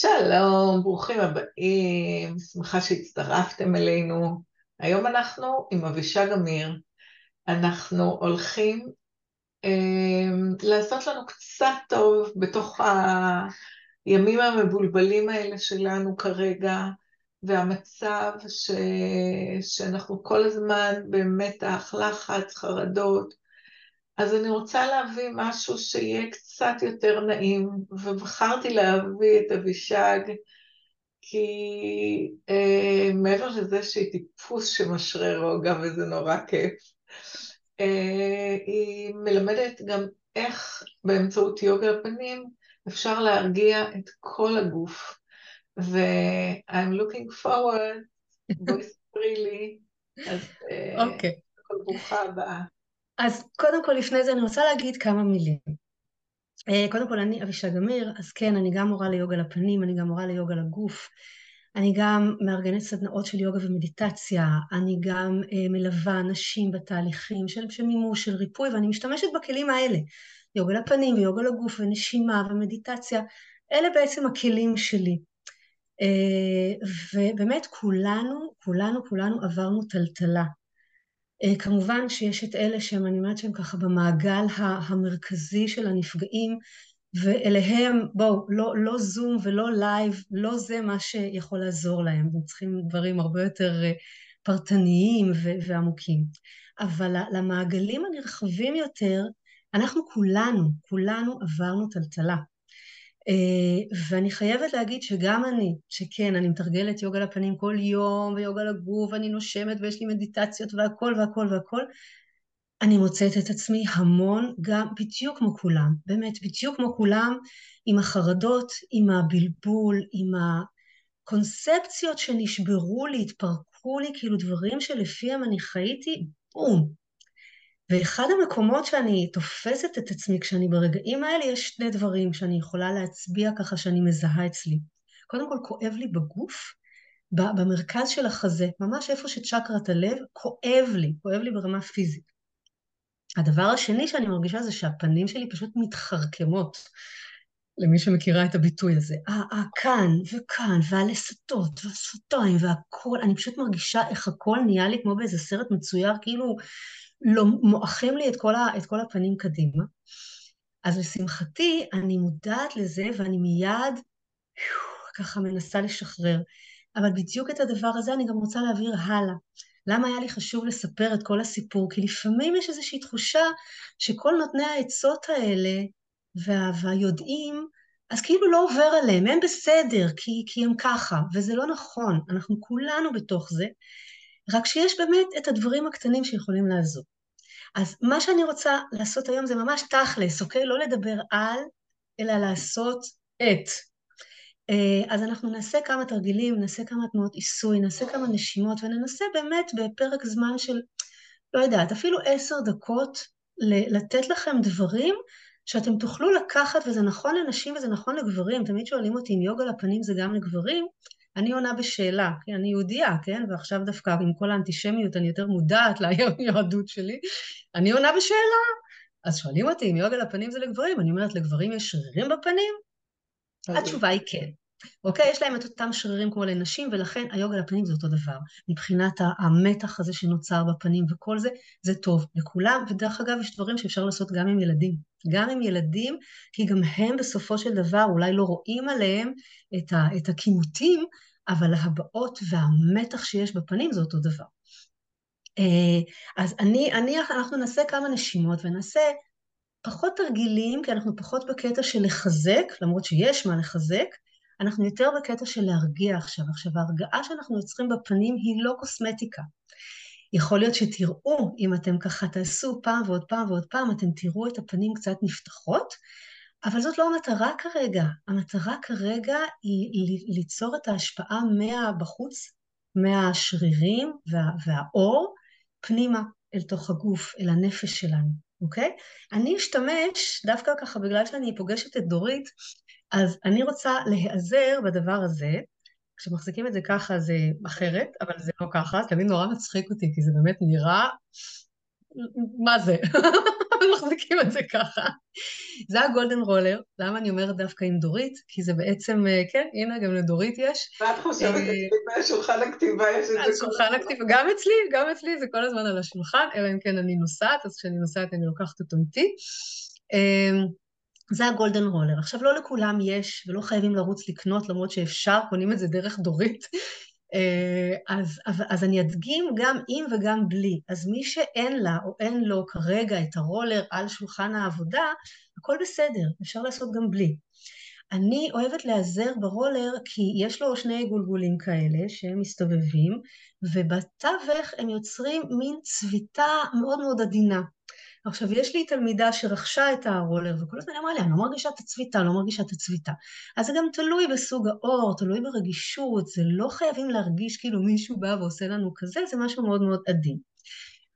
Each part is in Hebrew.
שלום, ברוכים הבאים, שמחה שהצטרפתם אלינו. היום אנחנו עם אבישג אמיר. אנחנו הולכים אה, לעשות לנו קצת טוב בתוך הימים המבולבלים האלה שלנו כרגע, והמצב ש... שאנחנו כל הזמן במתח, לחץ, חרדות. אז אני רוצה להביא משהו שיהיה קצת יותר נעים, ובחרתי להביא את אבישג, כי אה, מעבר לזה שהיא טיפוס שמשרה רוגע וזה נורא כיף, אה, היא מלמדת גם איך באמצעות יוגה הפנים אפשר להרגיע את כל הגוף. ו-I'm looking forward, בואי ספרי לי, אז אה, אוקיי. Okay. ברוכה הבאה. אז קודם כל לפני זה אני רוצה להגיד כמה מילים. אה, קודם כל אני אבישג אמיר, אז כן, אני גם מורה ליוגה לפנים, אני גם מורה ליוגה לגוף, אני גם מארגנת סדנאות של יוגה ומדיטציה, אני גם אה, מלווה אנשים בתהליכים של, של מימוש, של ריפוי, ואני משתמשת בכלים האלה, יוגה לפנים ויוגה לגוף ונשימה ומדיטציה, אלה בעצם הכלים שלי. אה, ובאמת כולנו, כולנו, כולנו עברנו טלטלה. אה, כמובן שיש את אלה שהם, אני אומרת שהם ככה במעגל המרכזי של הנפגעים, ואליהם, בואו, לא, לא זום ולא live, לא זה מה שיכול לעזור להם, הם צריכים דברים הרבה יותר אה, פרטניים ועמוקים. אבל למעגלים הנרחבים יותר, אנחנו כולנו, כולנו עברנו טלטלה. אה, ואני חייבת להגיד שגם אני, שכן, אני מתרגלת יוגה לפנים כל יום, ויוגה לגוף, ואני נושמת ויש לי מדיטציות והכל והכל והכל, אני מוצאת את עצמי המון, גם בדיוק כמו כולם, באמת, בדיוק כמו כולם, עם החרדות, עם הבלבול, עם הקונספציות שנשברו לי, התפרקו לי, כאילו דברים שלפיהם אני חייתי, בום, ואחד המקומות שאני תופסת את עצמי כשאני ברגעים האלה, יש שני דברים שאני יכולה להצביע ככה שאני מזהה אצלי. קודם כל, כואב לי בגוף, במרכז של החזה, ממש איפה שצ'קרת הלב, כואב לי, כואב לי ברמה פיזית. הדבר השני שאני מרגישה זה שהפנים שלי פשוט מתחרקמות, למי שמכירה את הביטוי הזה. כאן וכאן, והלסתות, והשפתיים, והכל, אני פשוט מרגישה איך הכל נהיה לי כמו באיזה סרט מצויר, כאילו לא מועכים לי את כל, ה, את כל הפנים קדימה. אז לשמחתי, אני מודעת לזה ואני מיד ככה מנסה לשחרר. אבל בדיוק את הדבר הזה אני גם רוצה להעביר הלאה. למה היה לי חשוב לספר את כל הסיפור? כי לפעמים יש איזושהי תחושה שכל נותני העצות האלה וה, והיודעים, אז כאילו לא עובר עליהם, הם בסדר, כי, כי הם ככה, וזה לא נכון, אנחנו כולנו בתוך זה, רק שיש באמת את הדברים הקטנים שיכולים לעזור. אז מה שאני רוצה לעשות היום זה ממש תכלס, אוקיי? לא לדבר על, אלא לעשות את. אה, אז אנחנו נעשה כמה תרגילים, נעשה כמה תנועות עיסוי, נעשה כמה נשימות, וננסה באמת בפרק זמן של, לא יודעת, אפילו עשר דקות, לתת לכם דברים שאתם תוכלו לקחת, וזה נכון לנשים וזה נכון לגברים, תמיד שואלים אותי אם יוגה לפנים זה גם לגברים, אני עונה בשאלה, כי אני יהודייה, כן? ועכשיו דווקא עם כל האנטישמיות אני יותר מודעת ליהדות שלי, אני עונה בשאלה. אז שואלים אותי אם יוגה לפנים זה לגברים, אני אומרת, לגברים יש שרירים בפנים? התשובה היא כן. אוקיי? יש להם את אותם שרירים כמו לנשים, ולכן היוגה לפנים זה אותו דבר. מבחינת המתח הזה שנוצר בפנים וכל זה, זה טוב לכולם, ודרך אגב, יש דברים שאפשר לעשות גם עם ילדים. גם עם ילדים, כי גם הם בסופו של דבר אולי לא רואים עליהם את, ה, את הכימותים, אבל ההבעות והמתח שיש בפנים זה אותו דבר. אה, אז אני, אני, אנחנו נעשה כמה נשימות ונעשה פחות תרגילים, כי אנחנו פחות בקטע של לחזק, למרות שיש מה לחזק, אנחנו יותר בקטע של להרגיע עכשיו. עכשיו, ההרגעה שאנחנו יוצרים בפנים היא לא קוסמטיקה. יכול להיות שתראו, אם אתם ככה תעשו פעם ועוד פעם ועוד פעם, אתם תראו את הפנים קצת נפתחות, אבל זאת לא המטרה כרגע. המטרה כרגע היא ליצור את ההשפעה מהבחוץ, מהשרירים וה, והאור, פנימה אל תוך הגוף, אל הנפש שלנו, אוקיי? אני אשתמש, דווקא ככה בגלל שאני פוגשת את דורית, אז אני רוצה להיעזר בדבר הזה. כשמחזיקים את זה ככה זה אחרת, אבל זה לא ככה, זה תמיד נורא מצחיק אותי, כי זה באמת נראה... מה זה? מחזיקים את זה ככה. זה הגולדן רולר, למה אני אומרת דווקא עם דורית? כי זה בעצם, אה, כן, הנה, גם לדורית יש. מה את חושבת אה, אצלי בשולחן הכתיבה יש את זה? על שולחן הכתיבה, גם אצלי, גם אצלי זה כל הזמן על השולחן, אלא אם כן אני נוסעת, אז כשאני נוסעת אני לוקחת אותו איתי. זה הגולדן רולר. עכשיו, לא לכולם יש, ולא חייבים לרוץ לקנות, למרות שאפשר, קונים את זה דרך דורית. אה, אז, אז אני אדגים גם עם וגם בלי. אז מי שאין לה או אין לו כרגע את הרולר על שולחן העבודה, הכל בסדר, אפשר לעשות גם בלי. אני אוהבת להיעזר ברולר כי יש לו שני גולגולים כאלה שהם מסתובבים, ובתווך הם יוצרים מין צביטה מאוד מאוד עדינה. עכשיו, יש לי תלמידה שרכשה את הרולר, וכל הזמן אמרה לי, אני לא מרגישה את הצביטה, לא מרגישה את הצביטה. אז זה גם תלוי בסוג האור, תלוי ברגישות, זה לא חייבים להרגיש כאילו מישהו בא ועושה לנו כזה, זה משהו מאוד מאוד עדין.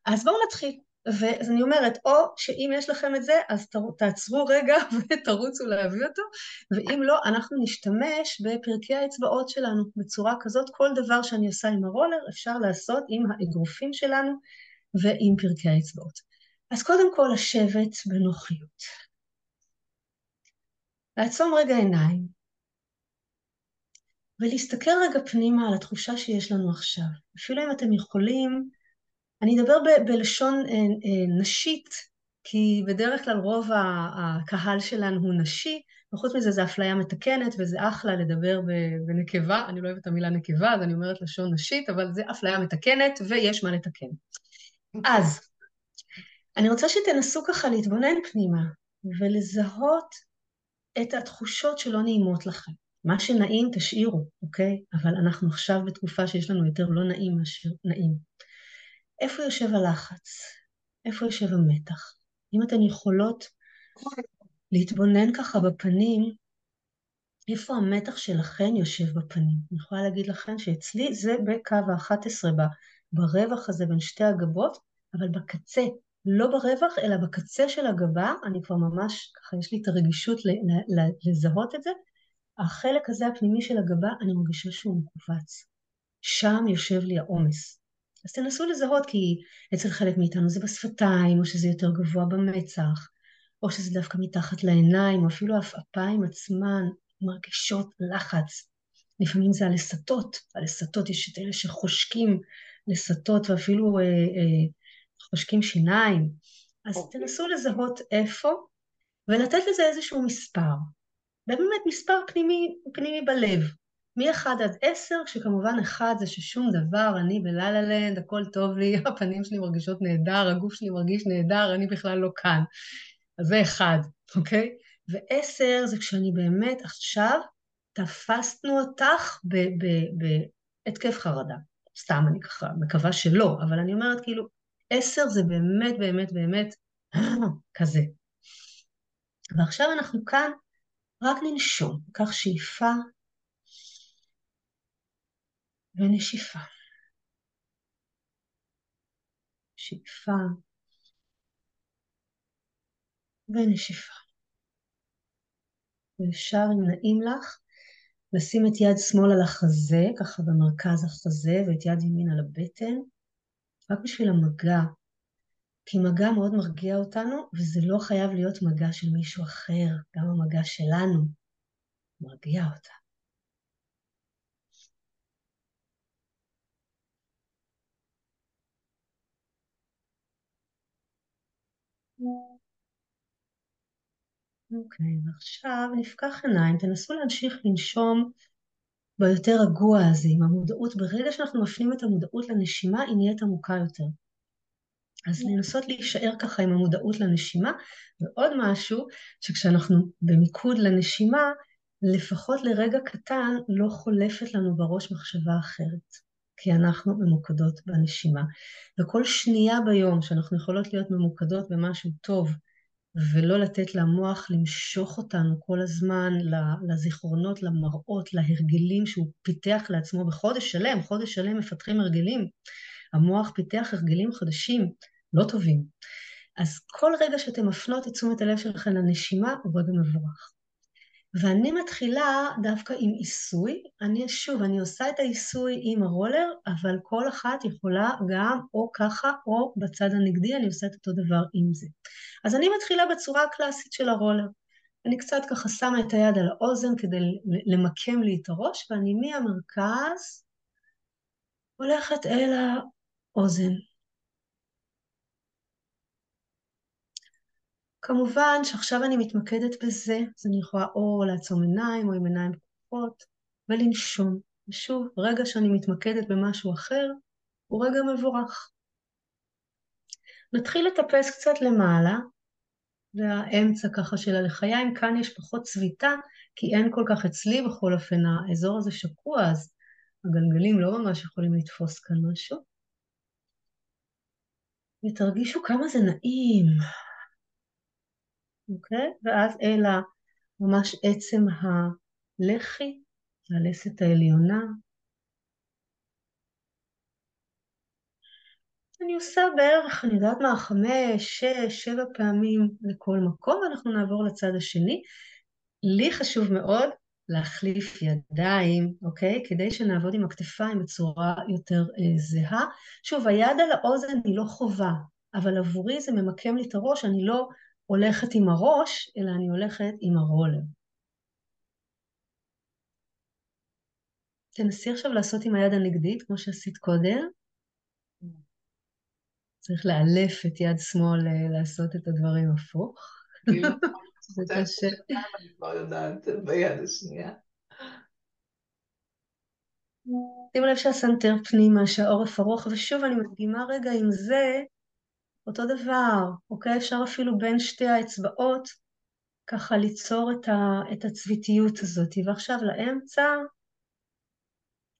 אז בואו נתחיל. ואז אני אומרת, או שאם יש לכם את זה, אז תעצרו רגע ותרוצו להביא אותו, ואם לא, אנחנו נשתמש בפרקי האצבעות שלנו בצורה כזאת. כל דבר שאני עושה עם הרולר אפשר לעשות עם האגרופים שלנו ועם פרקי האצבעות. אז קודם כל לשבת בנוחיות. לעצום רגע עיניים ולהסתכל רגע פנימה על התחושה שיש לנו עכשיו. אפילו אם אתם יכולים, אני אדבר ב- בלשון אה, אה, נשית, כי בדרך כלל רוב הקהל שלנו הוא נשי, וחוץ מזה זה אפליה מתקנת וזה אחלה לדבר בנקבה, אני לא אוהבת את המילה נקבה אז אני אומרת לשון נשית, אבל זה אפליה מתקנת ויש מה לתקן. אז אני רוצה שתנסו ככה להתבונן פנימה ולזהות את התחושות שלא נעימות לכם. מה שנעים תשאירו, אוקיי? אבל אנחנו עכשיו בתקופה שיש לנו יותר לא נעים מאשר נעים. איפה יושב הלחץ? איפה יושב המתח? אם אתן יכולות להתבונן ככה בפנים, איפה המתח שלכן יושב בפנים? אני יכולה להגיד לכם שאצלי זה בקו ה-11, ברווח הזה בין שתי הגבות, אבל בקצה, לא ברווח, אלא בקצה של הגבה, אני כבר ממש, ככה יש לי את הרגישות לזהות את זה, החלק הזה הפנימי של הגבה, אני מרגישה שהוא מכווץ. שם יושב לי העומס. אז תנסו לזהות, כי אצל חלק מאיתנו זה בשפתיים, או שזה יותר גבוה במצח, או שזה דווקא מתחת לעיניים, או אפילו העפעפיים עצמן מרגישות לחץ. לפעמים זה הלסתות, הלסתות יש את אלה שחושקים לסתות ואפילו אה, אה, חושקים שיניים, אז okay. אוקיי. תנסו לזהות איפה ולתת לזה איזשהו מספר. באמת מספר פנימי, פנימי בלב, מ-1 עד 10, כשכמובן 1 זה ששום דבר, אני בלה לנד, הכל טוב לי, הפנים שלי מרגישות נהדר, הגוף שלי מרגיש נהדר, אני בכלל לא כאן. אז זה 1, אוקיי? ו-10 זה כשאני באמת עכשיו תפסנו אותך בהתקף חרדה. סתם, אני ככה מקווה שלא, אבל אני אומרת כאילו, עשר זה באמת באמת באמת כזה. ועכשיו אנחנו כאן רק ננשום, ניקח שאיפה ונשיפה. שאיפה ונשיפה. ואפשר, אם נעים לך, לשים את יד שמאל על החזה, ככה במרכז החזה, ואת יד ימין על הבטן, רק בשביל המגע, כי מגע מאוד מרגיע אותנו, וזה לא חייב להיות מגע של מישהו אחר, גם המגע שלנו מרגיע אותנו. אוקיי, okay, ועכשיו נפקח עיניים, תנסו להמשיך לנשום ביותר רגוע הזה, עם המודעות, ברגע שאנחנו מפנים את המודעות לנשימה, היא נהיית עמוקה יותר. אז לנסות להישאר ככה עם המודעות לנשימה, ועוד משהו, שכשאנחנו במיקוד לנשימה, לפחות לרגע קטן לא חולפת לנו בראש מחשבה אחרת, כי אנחנו ממוקדות בנשימה. וכל שנייה ביום שאנחנו יכולות להיות ממוקדות במשהו טוב, ולא לתת למוח למשוך אותנו כל הזמן לזיכרונות, למראות, להרגלים שהוא פיתח לעצמו בחודש שלם, חודש שלם מפתחים הרגלים. המוח פיתח הרגלים חדשים, לא טובים. אז כל רגע שאתם מפנות את תשומת הלב שלכם לנשימה הוא רגע מבורך. ואני מתחילה דווקא עם עיסוי. אני, שוב, אני עושה את העיסוי עם הרולר, אבל כל אחת יכולה גם או ככה או בצד הנגדי, אני עושה את אותו דבר עם זה. אז אני מתחילה בצורה הקלאסית של הרולר. אני קצת ככה שמה את היד על האוזן כדי למקם לי את הראש, ואני מהמרכז הולכת אל האוזן. כמובן שעכשיו אני מתמקדת בזה, אז אני יכולה או לעצום עיניים או עם עיניים פקוחות ולנשום. ושוב, רגע שאני מתמקדת במשהו אחר, הוא רגע מבורך. נתחיל לטפס קצת למעלה, והאמצע ככה של הלחיים, כאן יש פחות צביטה, כי אין כל כך אצלי בכל אופן, האזור הזה שקוע, אז הגלגלים לא ממש יכולים לתפוס כאן משהו. ותרגישו כמה זה נעים. אוקיי? ואז אל ממש עצם הלחי, הלסת העליונה. אני עושה בערך, אני יודעת מה, חמש, שש, שבע פעמים לכל מקום, ואנחנו נעבור לצד השני. לי חשוב מאוד להחליף ידיים, אוקיי? כדי שנעבוד עם הכתפיים בצורה יותר אה, זהה. שוב, היד על האוזן היא לא חובה, אבל עבורי זה ממקם לי את הראש, אני לא הולכת עם הראש, אלא אני הולכת עם הרולר. תנסי עכשיו לעשות עם היד הנגדית, כמו שעשית קודם. צריך לאלף את יד שמאל אה, לעשות את הדברים הפוך. לא זה קשה. אני כבר יודעת ביד השנייה. שימו לב שהסנטר פנימה, שהעורף ארוך, ושוב אני מדגימה רגע עם זה, אותו דבר, אוקיי? אפשר אפילו בין שתי האצבעות ככה ליצור את, ה, את הצביתיות הזאת. ועכשיו לאמצע,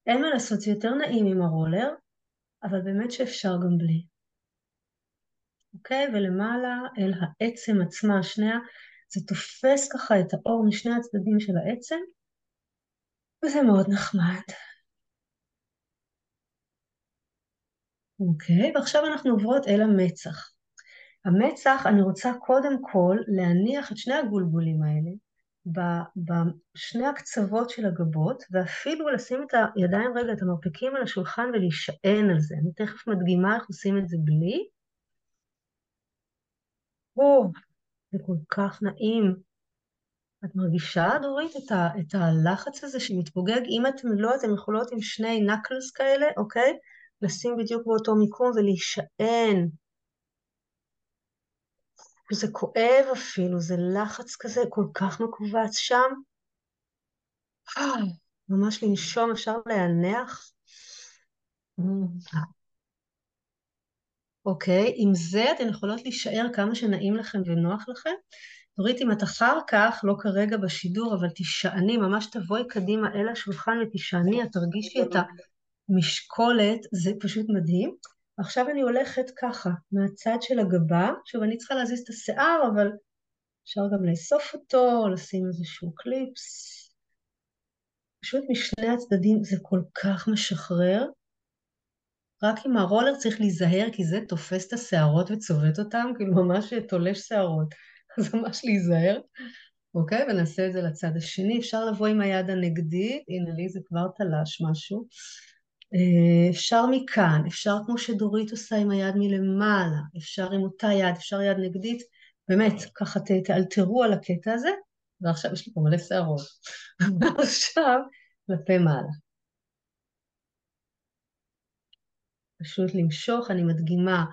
אין מה לעשות, זה יותר נעים עם הרולר, אבל באמת שאפשר גם בלי. אוקיי? ולמעלה אל העצם עצמה, השניה, זה תופס ככה את האור משני הצדדים של העצם, וזה מאוד נחמד. אוקיי, ועכשיו אנחנו עוברות אל המצח. המצח, אני רוצה קודם כל להניח את שני הגולגולים האלה בשני הקצוות של הגבות, ואפילו לשים את הידיים רגע, את המרפקים על השולחן ולהישען על זה. אני תכף מדגימה איך עושים את זה בלי. או, זה כל כך נעים. את מרגישה, דורית, את, ה, את הלחץ הזה שמתפוגג? אם אתם לא, אתם יכולות עם שני נקלס כאלה, אוקיי? לשים בדיוק באותו מיקום ולהישען. וזה כואב אפילו, זה לחץ כזה כל כך מכווץ שם. ממש לנשום, אפשר להניח. אוקיי, עם זה אתן יכולות להישאר כמה שנעים לכם ונוח לכם. נורית, אם את אחר כך, לא כרגע בשידור, אבל תישעני, ממש תבואי קדימה אל השולחן ותישעני, את תרגישי את המשקולת, זה פשוט מדהים. עכשיו אני הולכת ככה, מהצד של הגבה, שוב, אני צריכה להזיז את השיער, אבל אפשר גם לאסוף אותו, לשים איזשהו קליפס. פשוט משני הצדדים זה כל כך משחרר. רק עם הרולר צריך להיזהר, כי זה תופס את השערות וצובט אותם, כאילו ממש תולש שערות. אז ממש להיזהר. אוקיי? ונעשה את זה לצד השני. אפשר לבוא עם היד הנגדית, הנה לי זה כבר תלש משהו. אה, אפשר מכאן, אפשר כמו שדורית עושה עם היד מלמעלה, אפשר עם אותה יד, אפשר יד נגדית, באמת, ככה ת, תאלתרו על הקטע הזה, ועכשיו יש לי פה מלא שערות. ועכשיו, כלפי מעלה. פשוט למשוך, אני מדגימה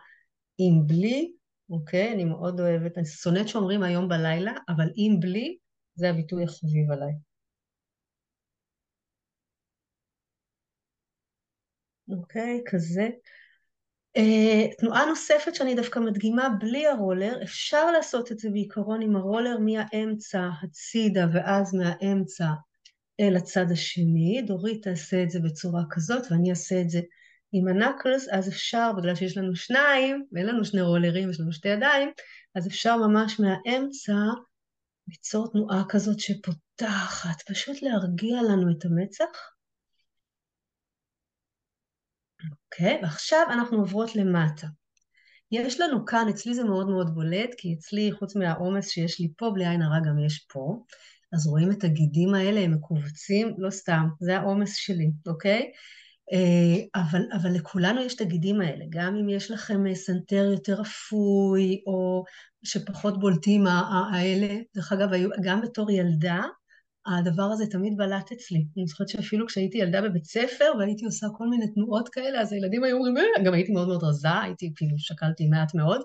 עם בלי, אוקיי? אני מאוד אוהבת, אני שונאת שאומרים היום בלילה, אבל עם בלי, זה הביטוי החביב עליי. אוקיי? כזה. Uh, תנועה נוספת שאני דווקא מדגימה בלי הרולר, אפשר לעשות את זה בעיקרון עם הרולר מהאמצע הצידה ואז מהאמצע אל הצד השני. דורית תעשה את זה בצורה כזאת ואני אעשה את זה עם הנקלס, אז אפשר, בגלל שיש לנו שניים, ואין לנו שני רולרים, יש לנו שתי ידיים, אז אפשר ממש מהאמצע ליצור תנועה כזאת שפותחת, פשוט להרגיע לנו את המצח. אוקיי? ועכשיו אנחנו עוברות למטה. יש לנו כאן, אצלי זה מאוד מאוד בולט, כי אצלי, חוץ מהעומס שיש לי פה, בלי עין הרע גם יש פה. אז רואים את הגידים האלה, הם מכווצים, לא סתם, זה העומס שלי, אוקיי? אה, אבל, אבל לכולנו יש את הגידים האלה, גם אם יש לכם אה, סנטר יותר אפוי, או שפחות בולטים האלה, דרך אגב, גם בתור ילדה, הדבר הזה תמיד בלט אצלי. אני זוכרת שאפילו כשהייתי ילדה בבית ספר והייתי עושה כל מיני תנועות כאלה, אז הילדים היו אומרים, אה, גם הייתי מאוד מאוד רזה, הייתי כאילו, שקלתי מעט מאוד,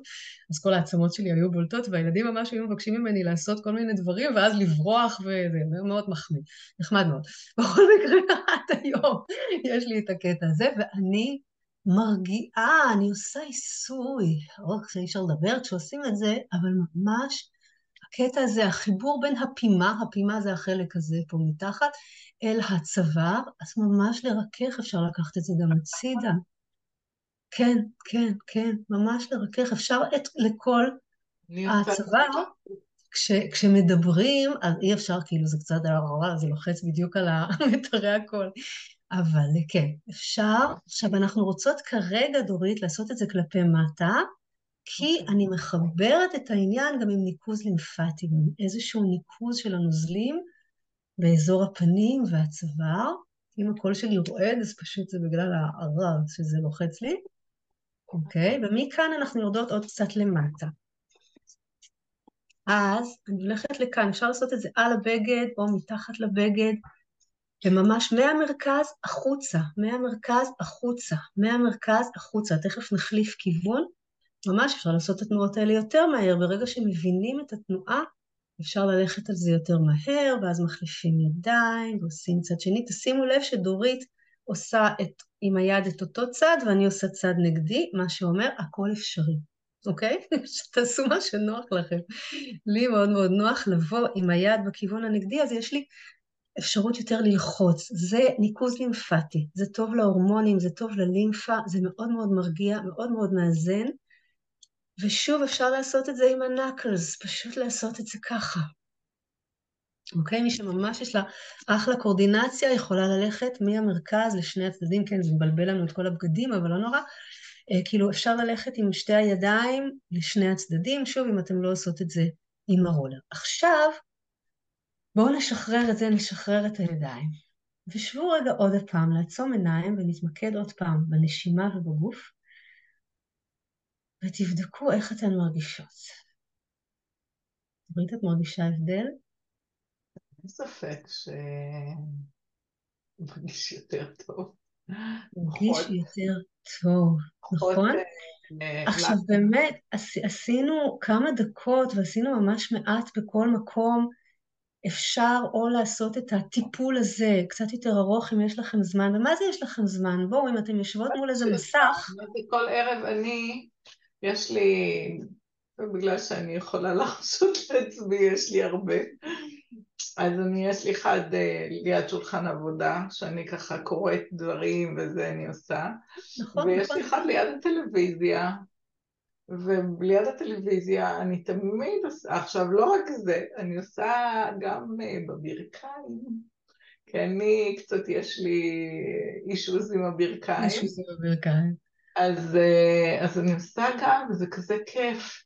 אז כל העצמות שלי היו בולטות, והילדים ממש היו מבקשים ממני לעשות כל מיני דברים, ואז לברוח, וזה מאוד מחמיא, נחמד מאוד. בכל מקרה, עד היום יש לי את הקטע הזה, ואני מרגיעה, אני עושה עיסוי, או כשאי אפשר לדבר כשעושים את זה, אבל ממש הקטע הזה, החיבור בין הפימה, הפימה זה החלק הזה פה מתחת, אל הצוואר, אז ממש לרכך, אפשר לקחת את זה גם הצידה. כן, כן, כן, ממש לרכך, אפשר את, לכל הצוואר. כש, כשמדברים, אז אי אפשר, כאילו זה קצת, זה לוחץ בדיוק על מיתרי הקול. אבל כן, אפשר. עכשיו, אנחנו רוצות כרגע, דורית, לעשות את זה כלפי מטה, כי אוקיי. אני מחברת את העניין גם עם ניקוז לימפטי, עם איזשהו ניקוז של הנוזלים באזור הפנים והצוואר. אם הקול שלי רועד, אז פשוט זה בגלל הרב שזה לוחץ לי. אוקיי, ומכאן אנחנו יורדות עוד קצת למטה. אז אני הולכת לכאן, אפשר לעשות את זה על הבגד או מתחת לבגד, וממש מהמרכז החוצה, מהמרכז החוצה, מהמרכז החוצה. תכף נחליף כיוון, ממש אפשר לעשות את התנועות האלה יותר מהר, ברגע שמבינים את התנועה, אפשר ללכת על זה יותר מהר, ואז מחליפים ידיים ועושים צד שני. תשימו לב שדורית עושה את, עם היד את אותו צד, ואני עושה צד נגדי, מה שאומר, הכל אפשרי, אוקיי? שתעשו מה שנוח לכם. לי מאוד מאוד נוח לבוא עם היד בכיוון הנגדי, אז יש לי אפשרות יותר ללחוץ. זה ניקוז לימפטי, זה טוב להורמונים, זה טוב ללימפה, זה מאוד מאוד מרגיע, מאוד מאוד מאזן. ושוב אפשר לעשות את זה עם הנקלס, פשוט לעשות את זה ככה. אוקיי? מי שממש יש לה אחלה קורדינציה, יכולה ללכת מהמרכז לשני הצדדים, כן, זה מבלבל לנו את כל הבגדים, אבל לא נורא. אה, כאילו, אפשר ללכת עם שתי הידיים לשני הצדדים, שוב, אם אתם לא עושות את זה עם הרולר. עכשיו, בואו נשחרר את זה, נשחרר את הידיים. ושבו רגע עוד פעם, לעצום עיניים ונתמקד עוד פעם בנשימה ובגוף. ותבדקו איך אתן מרגישות. ברית, את מרגישה הבדל? אין ספק שמרגיש יותר טוב. מרגיש יותר טוב, נכון? אה, עכשיו באמת, עשינו כמה דקות ועשינו ממש מעט בכל מקום. אפשר או לעשות את הטיפול הזה קצת יותר ארוך אם יש לכם זמן, ומה זה יש לכם זמן? בואו, אם אתם יושבות מול איזה מסך... כל ערב אני יש לי, בגלל שאני יכולה להרשות לעצמי, יש לי הרבה. אז אני, יש לי אחד אה, ליד שולחן עבודה, שאני ככה קוראת דברים וזה אני עושה. נכון, ויש נכון. לי אחד ליד הטלוויזיה, וליד הטלוויזיה אני תמיד עושה, עכשיו לא רק זה, אני עושה גם אה, בברכיים, כי אני קצת יש לי אישוז עם הברכיים. אישוז עם הברכיים. אז, אה, אז אני עושה גם, וזה כזה כיף.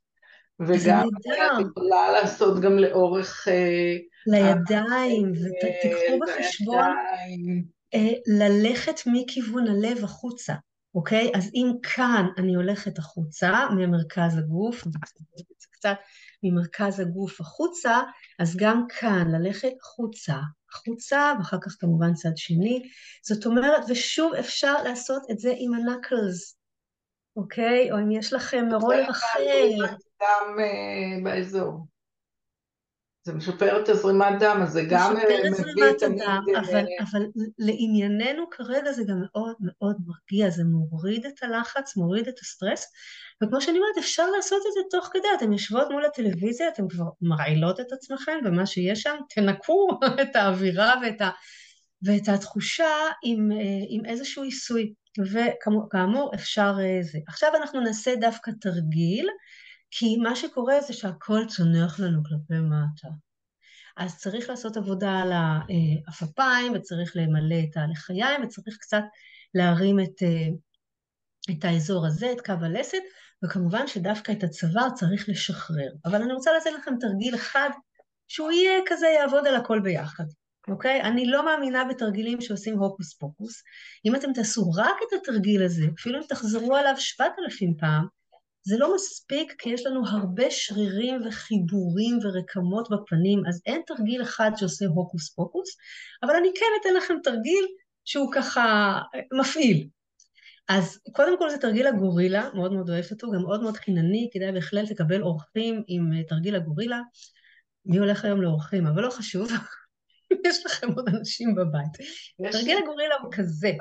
וגם אני יכולה לעשות גם לאורך... אה, לידיים, ותיקחו בחשבון אה, ללכת מכיוון הלב החוצה, אוקיי? אז אם כאן אני הולכת החוצה, ממרכז הגוף, קצת ממרכז הגוף החוצה, אז גם כאן ללכת החוצה, החוצה, ואחר כך כמובן צד שני. זאת אומרת, ושוב אפשר לעשות את זה עם הנקלס, אוקיי? או אם יש לכם רולר אחר. גם uh, באזור. זה משפר את הזרימת דם, אז זה גם אה, מביא את הדם, אבל, אבל לענייננו כרגע זה גם מאוד מאוד מרגיע, זה מוריד את הלחץ, מוריד את הסטרס, וכמו שאני אומרת, אפשר לעשות את זה תוך כדי, אתן יושבות מול הטלוויזיה, אתן כבר מרעילות את עצמכם, ומה שיש שם, תנקו את האווירה ואת, ה, ואת התחושה עם, אה, עם איזשהו עיסוי. וכאמור אפשר אה, זה. עכשיו אנחנו נעשה דווקא תרגיל, כי מה שקורה זה שהכל צונח לנו כלפי מטה. אז צריך לעשות עבודה על העפפיים, וצריך למלא את הלחיים, וצריך קצת להרים את, אה, את האזור הזה, את קו הלסת, וכמובן שדווקא את הצוואר צריך לשחרר. אבל אני רוצה לתת לכם תרגיל אחד, שהוא יהיה כזה, יעבוד על הכל ביחד, אוקיי? אני לא מאמינה בתרגילים שעושים הוקוס פוקוס. אם אתם תעשו רק את התרגיל הזה, אפילו אם תחזרו עליו שבעת אלפים פעם, זה לא מספיק כי יש לנו הרבה שרירים וחיבורים ורקמות בפנים, אז אין תרגיל אחד שעושה הוקוס פוקוס, אבל אני כן אתן לכם תרגיל שהוא ככה מפעיל. אז קודם כל זה תרגיל הגורילה, מאוד מאוד אוהבת אותו, גם מאוד מאוד חינני, כדאי בהחלט לקבל אורחים עם אה, תרגיל הגורילה. מי הולך היום לאורחים? אבל לא חשוב, יש לכם עוד אנשים בבית. תרגיל הגורילה הוא כזה,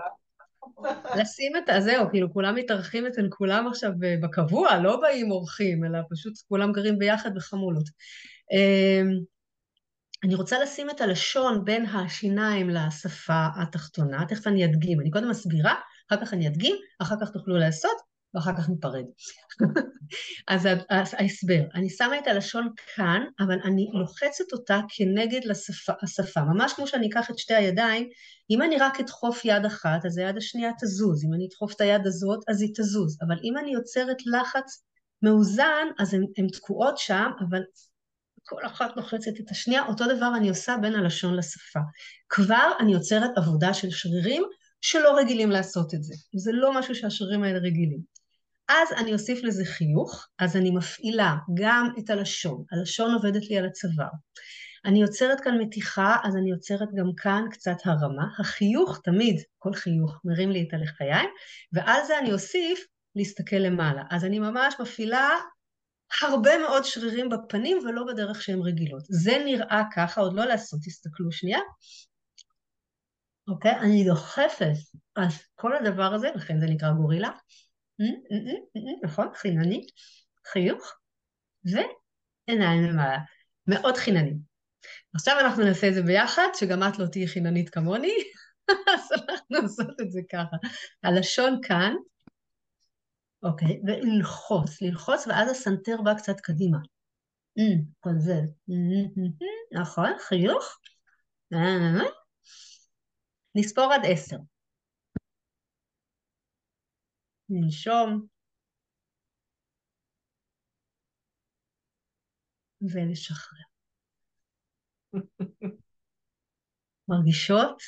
לשים את ה... זהו, כאילו כולם מתארחים אצל כולם עכשיו בקבוע, לא באים אורחים, אלא פשוט כולם גרים ביחד בחמולות. אמ, אני רוצה לשים את הלשון בין השיניים לשפה התחתונה, תכף אני אדגים, אני קודם מסבירה, אחר כך אני אדגים, אחר כך תוכלו לעשות, ואחר כך ניפרד. אז ההסבר, אני שמה את הלשון כאן, אבל אני לוחצת אותה כנגד לשפה, השפה. ממש כמו שאני אקח את שתי הידיים, אם אני רק אדחוף יד אחת, אז היד השנייה תזוז, אם אני אדחוף את היד הזאת, אז היא תזוז. אבל אם אני יוצרת לחץ מאוזן, אז הן תקועות שם, אבל כל אחת לוחצת את השנייה, אותו דבר אני עושה בין הלשון לשפה. כבר אני יוצרת עבודה של שרירים שלא רגילים לעשות את זה. זה לא משהו שהשרירים האלה רגילים. אז אני אוסיף לזה חיוך, אז אני מפעילה גם את הלשון, הלשון עובדת לי על הצוואר. אני יוצרת כאן מתיחה, אז אני יוצרת גם כאן קצת הרמה. החיוך תמיד, כל חיוך מרים לי את הלחיים, ועל זה אני אוסיף להסתכל למעלה. אז אני ממש מפעילה הרבה מאוד שרירים בפנים ולא בדרך שהן רגילות. זה נראה ככה, עוד לא לעשות, תסתכלו שנייה. אוקיי? אני דוחפת. אז כל הדבר הזה, לכן זה נקרא גורילה, נכון? חינני, חיוך, ועיניים למעלה. מאוד חינני. עכשיו אנחנו נעשה את זה ביחד, שגם את לא תהיי חיננית כמוני, אז אנחנו עושות את זה ככה. הלשון כאן, אוקיי, וללחוץ, ללחוץ, ואז הסנטר בא קצת קדימה. זה. נכון, חיוך. נספור עד עשר. לנשום ולשחרר. מרגישות?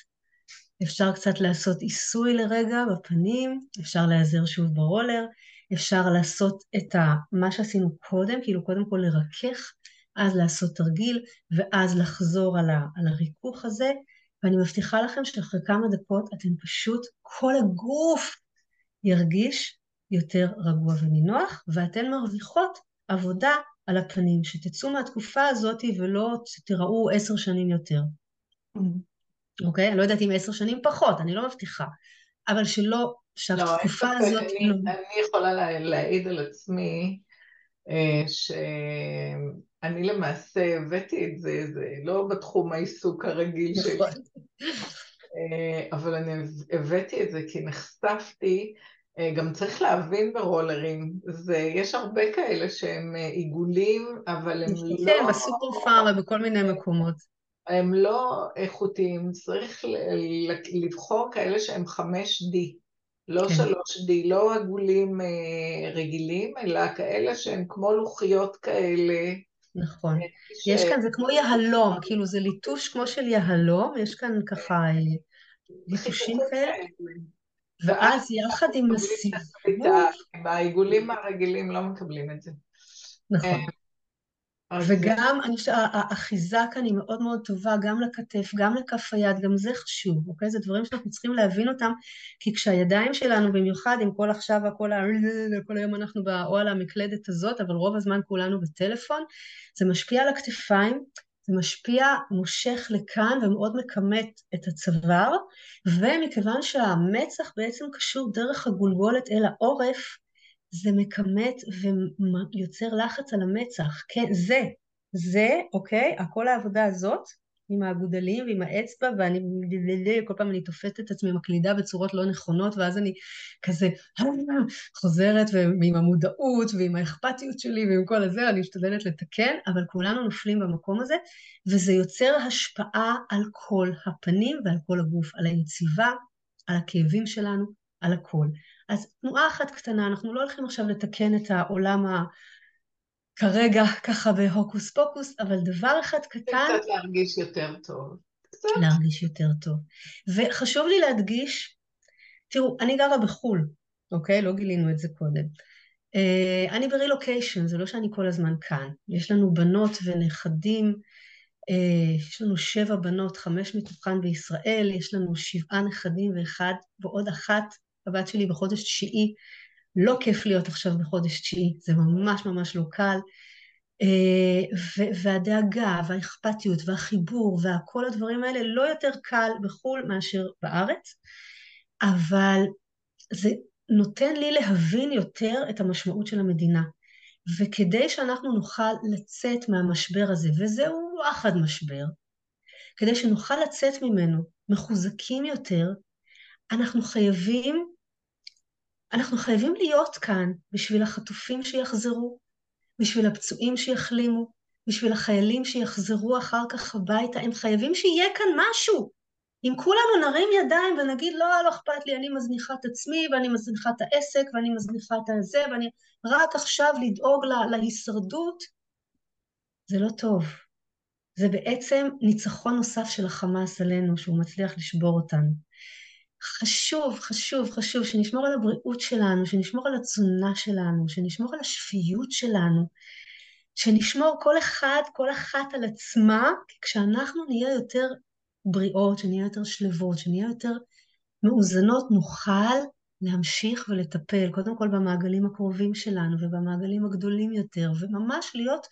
אפשר קצת לעשות עיסוי לרגע בפנים, אפשר להיעזר שוב ברולר, אפשר לעשות את ה, מה שעשינו קודם, כאילו קודם כל לרכך, אז לעשות תרגיל, ואז לחזור על, ה, על הריכוך הזה, ואני מבטיחה לכם שאחרי כמה דקות אתם פשוט, כל הגוף ירגיש יותר רגוע ונינוח, ואתן מרוויחות עבודה על הפנים, שתצאו מהתקופה הזאת ולא תיראו עשר שנים יותר. Mm-hmm. אוקיי? אני לא יודעת אם עשר שנים פחות, אני לא מבטיחה. אבל שלא, שהתקופה לא, הזאת... אני, לא... אני יכולה לה, להעיד על עצמי אה, שאני למעשה הבאתי את זה, זה לא בתחום העיסוק הרגיל שלי. אה, אבל אני הבאתי את זה כי נחשפתי, אה, גם צריך להבין ברולרים, זה, יש הרבה כאלה שהם אה, עיגולים, אבל הם לא... כן, בסופר פארם ובכל מיני מקומות. הם לא איכותיים, צריך לבחור כאלה שהם 5D, לא כן. 3D, לא עגולים רגילים, אלא כאלה שהם כמו לוחיות כאלה. נכון. ש... יש כאן, זה כמו יהלום, כאילו זה ליטוש כמו של יהלום, יש כאן ככה ליטושים כאלה. ואז יחד עם הסיבוב... בעיגולים הרגילים לא מקבלים את זה. נכון. וגם, אני חושבת, האחיזה כאן היא מאוד מאוד טובה, גם לכתף, גם לכף היד, גם זה חשוב, אוקיי? זה דברים שאנחנו צריכים להבין אותם, כי כשהידיים שלנו, במיוחד עם כל עכשיו, הכל ה... כל היום אנחנו או על המקלדת הזאת, אבל רוב הזמן כולנו בטלפון, זה משפיע על הכתפיים, זה משפיע, מושך לכאן ומאוד מכמת את הצוואר, ומכיוון שהמצח בעצם קשור דרך הגולגולת אל העורף, זה מכמת ויוצר לחץ על המצח. כן, זה, זה, אוקיי? כל העבודה הזאת, עם האגודלים ועם האצבע, ואני, כל פעם אני תופסת את עצמי מקלידה בצורות לא נכונות, ואז אני כזה חוזרת, ועם המודעות, ועם האכפתיות שלי, ועם כל הזה, אני משתדלת לתקן, אבל כולנו נופלים במקום הזה, וזה יוצר השפעה על כל הפנים ועל כל הגוף, על היציבה, על הכאבים שלנו, על הכל. אז תנועה אחת קטנה, אנחנו לא הולכים עכשיו לתקן את העולם ה... כרגע ככה בהוקוס פוקוס, אבל דבר אחד קטן... קצת להרגיש יותר טוב. קצת. להרגיש יותר טוב. וחשוב לי להדגיש, תראו, אני גרה בחו"ל, אוקיי? לא גילינו את זה קודם. Uh, אני ברילוקיישן, זה לא שאני כל הזמן כאן. יש לנו בנות ונכדים, uh, יש לנו שבע בנות, חמש מתוכן בישראל, יש לנו שבעה נכדים ואחד ועוד אחת, הבת שלי בחודש תשיעי. לא כיף להיות עכשיו בחודש תשיעי, זה ממש ממש לא קל. Uh, והדאגה והאכפתיות והחיבור וכל הדברים האלה לא יותר קל בחו"ל מאשר בארץ, אבל זה נותן לי להבין יותר את המשמעות של המדינה. וכדי שאנחנו נוכל לצאת מהמשבר הזה, וזהו וואחד משבר, כדי שנוכל לצאת ממנו מחוזקים יותר, אנחנו חייבים, אנחנו חייבים להיות כאן בשביל החטופים שיחזרו, בשביל הפצועים שיחלימו, בשביל החיילים שיחזרו אחר כך הביתה, הם חייבים שיהיה כאן משהו. אם כולנו נרים ידיים ונגיד לא, לא אכפת לי, אני מזניחה את עצמי ואני מזניחה את העסק ואני מזניחה את הזה ואני רק עכשיו לדאוג לה, להישרדות, זה לא טוב. זה בעצם ניצחון נוסף של החמאס עלינו, שהוא מצליח לשבור אותנו. חשוב, חשוב, חשוב שנשמור על הבריאות שלנו, שנשמור על התזונה שלנו, שנשמור על השפיות שלנו, שנשמור כל אחד, כל אחת על עצמה, כי כשאנחנו נהיה יותר בריאות, שנהיה יותר שלוות, שנהיה יותר מאוזנות, נוכל להמשיך ולטפל, קודם כל במעגלים הקרובים שלנו ובמעגלים הגדולים יותר, וממש להיות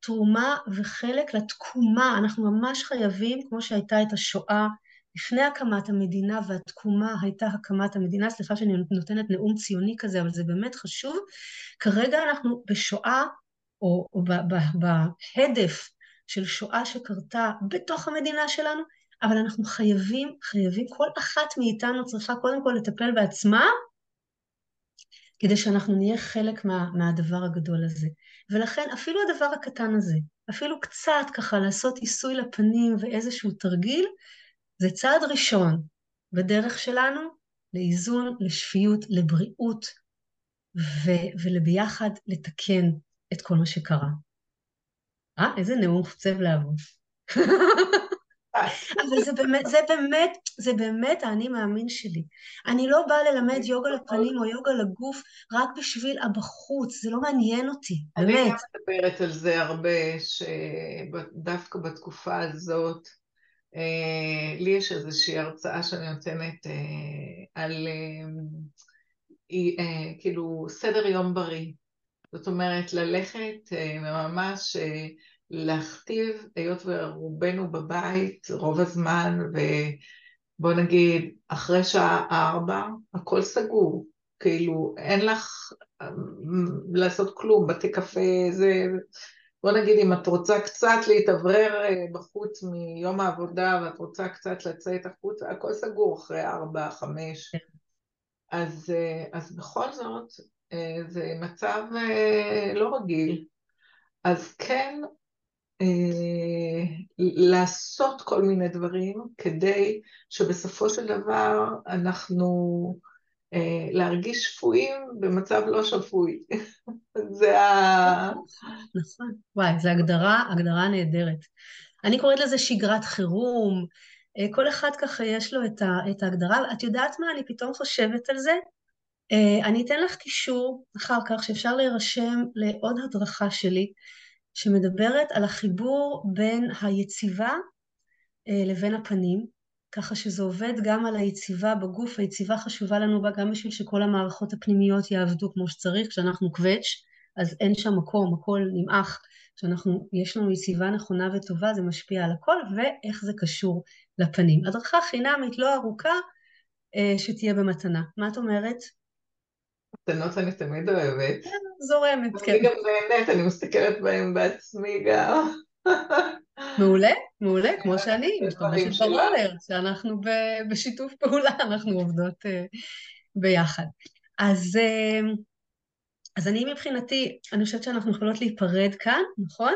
תרומה וחלק לתקומה. אנחנו ממש חייבים, כמו שהייתה את השואה לפני הקמת המדינה, והתקומה הייתה הקמת המדינה, סליחה שאני נותנת נאום ציוני כזה, אבל זה באמת חשוב. כרגע אנחנו בשואה, או, או בהדף של שואה שקרתה בתוך המדינה שלנו, אבל אנחנו חייבים, חייבים, כל אחת מאיתנו צריכה קודם כל לטפל בעצמה, כדי שאנחנו נהיה חלק מה, מהדבר הגדול הזה. ולכן אפילו הדבר הקטן הזה, אפילו קצת ככה לעשות עיסוי לפנים ואיזשהו תרגיל, זה צעד ראשון בדרך שלנו לאיזון, לשפיות, לבריאות, ו- ולביחד לתקן את כל מה שקרה. אה, איזה נאום חוצב לעבוד. אבל זה באמת, זה באמת, זה באמת האני מאמין שלי. אני לא באה ללמד יוגה לפנים או יוגה לגוף רק בשביל הבחוץ, זה לא מעניין אותי, באמת. אני גם מדברת על זה הרבה, שדווקא בתקופה הזאת, לי יש איזושהי הרצאה שאני נותנת אה, על אה, כאילו סדר יום בריא. זאת אומרת, ללכת ממש להכתיב, היות ורובנו בבית רוב הזמן, ובוא נגיד, אחרי שעה ארבע, הכל סגור. כאילו, אין לך לעשות כלום, בתי קפה, זה... בוא נגיד, אם את רוצה קצת להתאוורר אה, בחוץ מיום העבודה, ואת רוצה קצת לצאת החוצה, הכל סגור אחרי ארבע, חמש. כן. אז, אה, אז בכל זאת, אה, זה מצב לא רגיל. אז כן, לעשות כל מיני דברים כדי שבסופו של דבר אנחנו להרגיש שפויים במצב לא שפוי. זה ה... נכון, וואי, זו הגדרה, הגדרה נהדרת. אני קוראת לזה שגרת חירום, אה, כל אחד ככה יש לו את, ההגדרה. את יודעת מה, אני פתאום חושבת על זה. אני אתן לך קישור אחר כך שאפשר להירשם לעוד הדרכה שלי. שמדברת על החיבור בין היציבה אה, לבין הפנים, ככה שזה עובד גם על היציבה בגוף, היציבה חשובה לנו בה גם בשביל שכל המערכות הפנימיות יעבדו כמו שצריך, כשאנחנו קווץ', אז אין שם מקום, הכל נמעך, כשאנחנו, יש לנו יציבה נכונה וטובה, זה משפיע על הכל, ואיך זה קשור לפנים. הדרכה חינמית לא ארוכה, אה, שתהיה במתנה. מה את אומרת? מתנות אני תמיד אוהבת. זורמת, כן. אני גם נהנית, אני מסתכלת בהם בעצמי גם. מעולה, מעולה, כמו שאני, משתמשת ברולר, שאנחנו בשיתוף פעולה, אנחנו עובדות אה, ביחד. אז, אה, אז אני מבחינתי, אני חושבת שאנחנו יכולות להיפרד כאן, נכון?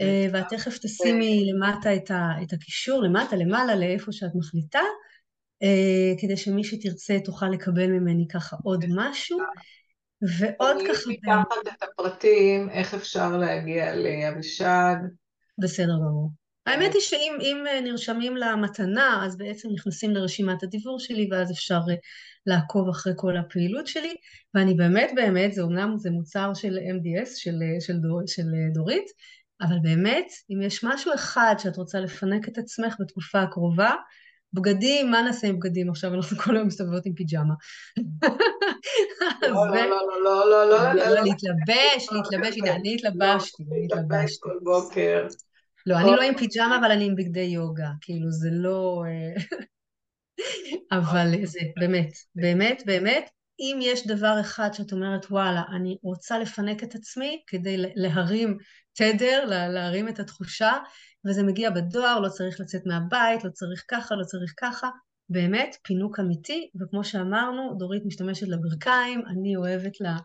אה, ואת תכף תשימי למטה את, ה, את הקישור, למטה, למעלה, לאיפה שאת מחליטה, כדי שמי שתרצה תוכל לקבל ממני ככה עוד משהו. ועוד ככה... אני מתחת את הפרטים, איך אפשר להגיע לאבישג. בסדר גמור. האמת היא שאם נרשמים למתנה, אז בעצם נכנסים לרשימת הדיבור שלי, ואז אפשר אה, לעקוב אחרי כל הפעילות שלי, ואני באמת באמת, זה אומנם זה מוצר של MDS, של, אה, של, דור, של אה, דורית, אבל באמת, אם יש משהו אחד שאת רוצה לפנק את עצמך בתקופה הקרובה, בגדים, מה נעשה עם בגדים עכשיו? אנחנו כל היום מסתובבות עם פיג'מה. לא, לא, לא, לא, לא, לא, לא, להתלבש, להתלבש, הנה, אני התלבשתי, אני התלבשתי. כל בוקר. לא, אני לא עם פיג'מה, אבל אני עם בגדי יוגה, כאילו, זה לא... אבל זה, באמת, באמת, באמת, אם יש דבר אחד שאת אומרת, וואלה, אני רוצה לפנק את עצמי כדי להרים תדר, להרים את התחושה, וזה מגיע בדואר, לא צריך לצאת מהבית, לא צריך ככה, לא צריך ככה. באמת, פינוק אמיתי, וכמו שאמרנו, דורית משתמשת לברכיים, אני אוהבת לה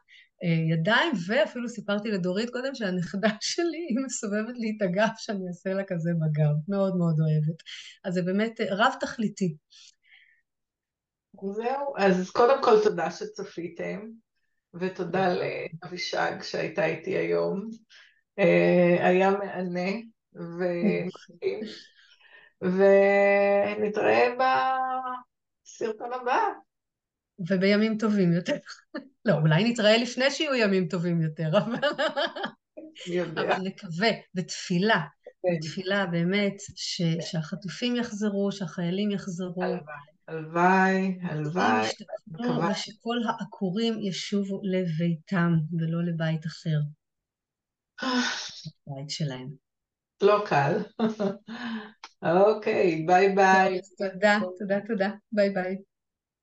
ידיים, ואפילו סיפרתי לדורית קודם שהנכדה שלי, היא מסובבת לי את הגב שאני אעשה לה כזה בגב. מאוד מאוד אוהבת. אז זה באמת רב-תכליתי. זהו, אז קודם כל תודה שצפיתם, ותודה לאבישג שהייתה איתי היום. אה, היה ונתראה בסרטון הבא. ובימים טובים יותר. לא, אולי נתראה לפני שיהיו ימים טובים יותר, אבל... אבל נקווה, בתפילה, כן. בתפילה באמת, ש... שהחטופים יחזרו, שהחיילים יחזרו. הלוואי, הלוואי. ושכל העקורים ישובו לביתם ולא לבית אחר. בית שלהם. לא קל. אוקיי, ביי ביי. תודה, תודה, תודה. ביי ביי.